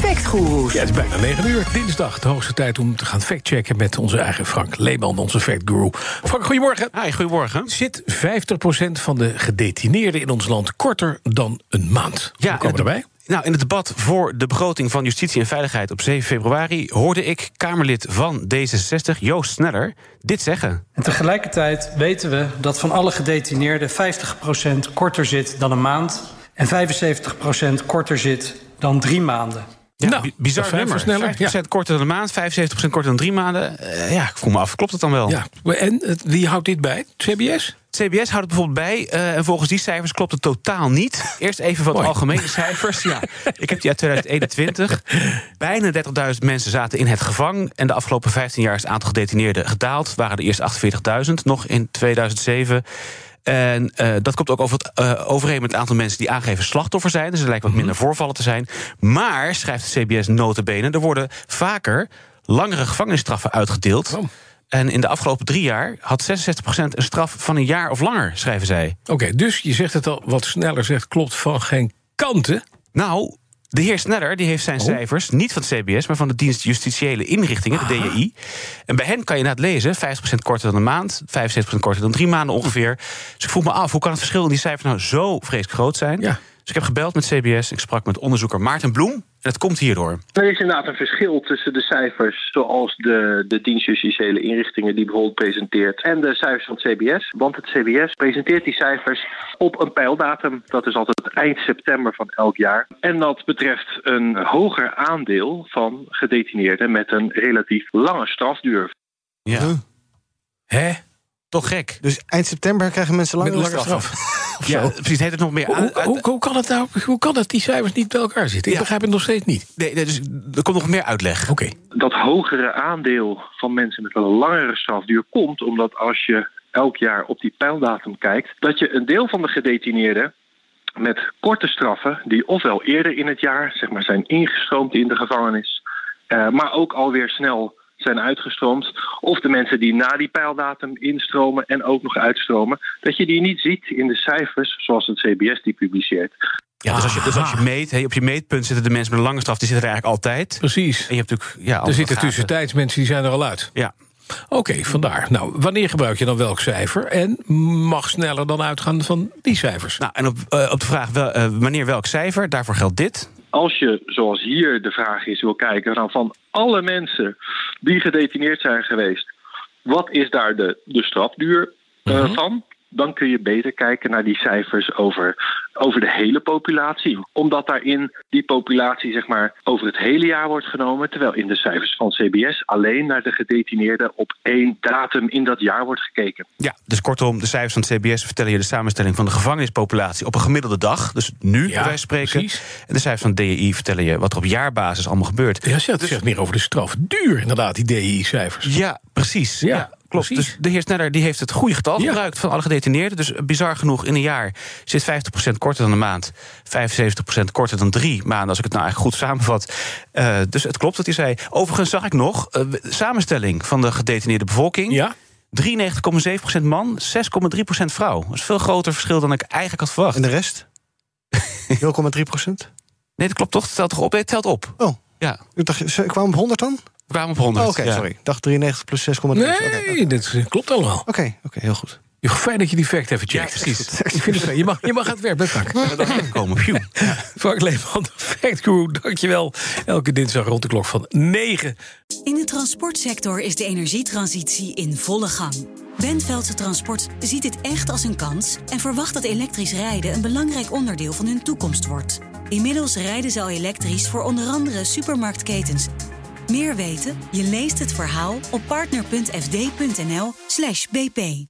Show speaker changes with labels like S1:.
S1: Factgoeroes.
S2: Ja, het is bijna 9 uur. Dinsdag, de hoogste tijd om te gaan factchecken met onze eigen Frank Leeman, onze factguru. Frank, goedemorgen.
S3: Hi, goedemorgen.
S2: Zit 50% van de gedetineerden in ons land korter dan een maand?
S3: Ja,
S2: Hoe komen we erbij?
S3: Nou, in het debat voor de begroting van Justitie en Veiligheid op 7 februari hoorde ik Kamerlid van D66, Joost Sneller, dit zeggen.
S4: En tegelijkertijd weten we dat van alle gedetineerden 50% korter zit dan een maand en 75% korter zit dan drie maanden.
S3: Ja,
S2: Nou,
S3: bi- bizar
S2: dat is
S3: nummer.
S2: sneller,
S3: 50% korter dan een maand, 75% korter dan drie maanden. Eh, ja, ik vroeg me af, klopt het dan wel?
S2: Ja, en het- wie houdt dit bij? CBS?
S3: CBS houdt het bijvoorbeeld bij. eh, en volgens die cijfers klopt het totaal niet. Eerst even wat
S2: Mooi.
S3: algemene cijfers. Ja, ik heb die uit 2021. Bijna 30.000 mensen zaten in het gevang. En de afgelopen 15 jaar is het aantal gedetineerden gedaald. Waren er eerst 48.000 nog in 2007. En eh, dat komt ook over het, eh, overeen met het aantal mensen die aangeven slachtoffer zijn. Dus er lijkt wat minder voorvallen te zijn. Maar, schrijft de CBS notabene, er worden vaker langere gevangenisstraffen uitgedeeld.
S2: Oh.
S3: En in de afgelopen drie jaar had 66% een straf van een jaar of langer, schrijven zij.
S2: Oké, dus je zegt het al wat sneller zegt, klopt van geen kanten.
S3: Nou, de heer Sneller die heeft zijn
S2: Oh.
S3: cijfers niet van het CBS, maar van de dienst Justitiële Inrichtingen, de DJI. En bij hen kan je inderdaad lezen: 50% korter dan een maand, 75% korter dan drie maanden ongeveer. Dus ik vroeg me af, hoe kan het verschil in die cijfers nou zo vreselijk groot zijn?
S2: Ja.
S3: Dus ik heb gebeld met CBS, ik sprak met onderzoeker Maarten Bloem. En het komt hierdoor.
S5: Er is inderdaad een verschil tussen de cijfers zoals de, de dienst justitiële inrichtingen die bijvoorbeeld presenteert en de cijfers van het CBS. Want het CBS presenteert die cijfers op een pijldatum. Dat is altijd eind september van elk jaar. En dat betreft een hoger aandeel van gedetineerden met een relatief lange strafduur.
S3: Ja.
S6: Huh?
S2: Hè?
S3: Toch gek.
S6: Dus eind september krijgen mensen
S2: Met
S6: langere
S2: lange
S6: straffen.
S2: straf.
S3: Ja, precies. Heet het nog meer
S2: Hoe,
S3: aan?
S2: hoe, hoe, hoe kan het nou? Hoe kan het die cijfers niet bij elkaar zitten? Ik
S3: Ja.
S2: begrijp het nog steeds niet.
S3: Nee, nee, dus er komt nog meer uitleg.
S2: Oké.
S5: Dat hogere aandeel van mensen met een langere strafduur komt omdat als je elk jaar op die pijldatum kijkt, dat je een deel van de gedetineerden met korte straffen, die ofwel eerder in het jaar zeg maar, zijn ingestroomd in de gevangenis, eh, maar ook alweer snel zijn uitgestroomd, of de mensen die na die pijldatum instromen en ook nog uitstromen, dat je die niet ziet in de cijfers zoals het CBS die publiceert.
S3: Ja, dus als je, dus als je meet, hey, op je meetpunt zitten de mensen met een lange straf, die zitten er eigenlijk altijd.
S2: Precies.
S3: En je hebt natuurlijk. Ja,
S2: Er zitten tussentijds mensen die zijn er al uit.
S3: Ja.
S2: Oké, vandaar. Nou, wanneer gebruik je dan welk cijfer? En mag sneller dan uitgaan van die cijfers?
S3: Nou, en op, eh, op de vraag wel, eh, wanneer welk cijfer, daarvoor geldt dit.
S5: als je, zoals hier de vraag is, wil kijken dan van alle mensen die gedetineerd zijn geweest, wat is daar de, de strafduur eh, van? Dan kun je beter kijken naar die cijfers over, over de hele populatie. Omdat daarin die populatie zeg maar, over het hele jaar wordt genomen. Terwijl in de cijfers van CBS alleen naar de gedetineerden op één datum in dat jaar wordt gekeken.
S3: Ja, dus kortom, de cijfers van het CBS vertellen je de samenstelling van de gevangenispopulatie op een gemiddelde dag. Dus nu, bij wijze van spreken.
S2: precies.
S3: En de cijfers van de DEI vertellen je wat er op jaarbasis allemaal gebeurt.
S2: Ja, het zegt meer over de straf. Duur, inderdaad, die DI-cijfers.
S3: Ja, precies.
S2: Ja,
S3: klopt.
S2: precies.
S3: Dus de heer Sneller die heeft het goede getal
S2: Ja.
S3: gebruikt van alle gedetineerden. Dus bizar genoeg, in een jaar zit 50% korter dan een maand. 75% korter dan drie maanden, als ik het nou eigenlijk goed samenvat. Eh, dus het klopt wat hij zei. Overigens zag ik nog, eh, samenstelling van de gedetineerde bevolking.
S2: Ja?
S3: 93,7% man, 6,3% vrouw. Dat is een veel groter verschil dan ik eigenlijk had verwacht.
S6: En de rest? 0,3 procent?
S3: Nee, dat klopt toch? Het telt toch op? Nee, het telt op.
S6: Oh,
S3: Ja,
S6: ik dacht, op 100 dan?
S3: We kwamen op 100.
S6: Oh, Oké,
S3: ja.
S6: sorry. Dacht 93 plus 6,3.
S2: Nee,
S6: Oké, oké.
S2: dit klopt allemaal.
S6: Oké, oké, heel goed.
S2: Ja, Fijn dat je die fact even
S3: Ja,
S2: checkt.
S3: precies.
S2: Ik vind het fijn. Je mag, je mag aan het werk, bij Frank.
S3: Komen. Phew.
S2: Frank Leeman, de Fact Guru, dankjewel. Elke dinsdag rond de klok van 9.
S7: In de transportsector is de energietransitie in volle gang. Bentveldse Transport ziet dit echt als een kans en verwacht dat elektrisch rijden een belangrijk onderdeel van hun toekomst wordt. Inmiddels rijden ze al elektrisch voor onder andere supermarktketens. Meer weten? Je leest het verhaal op partner.fd.nl/bp.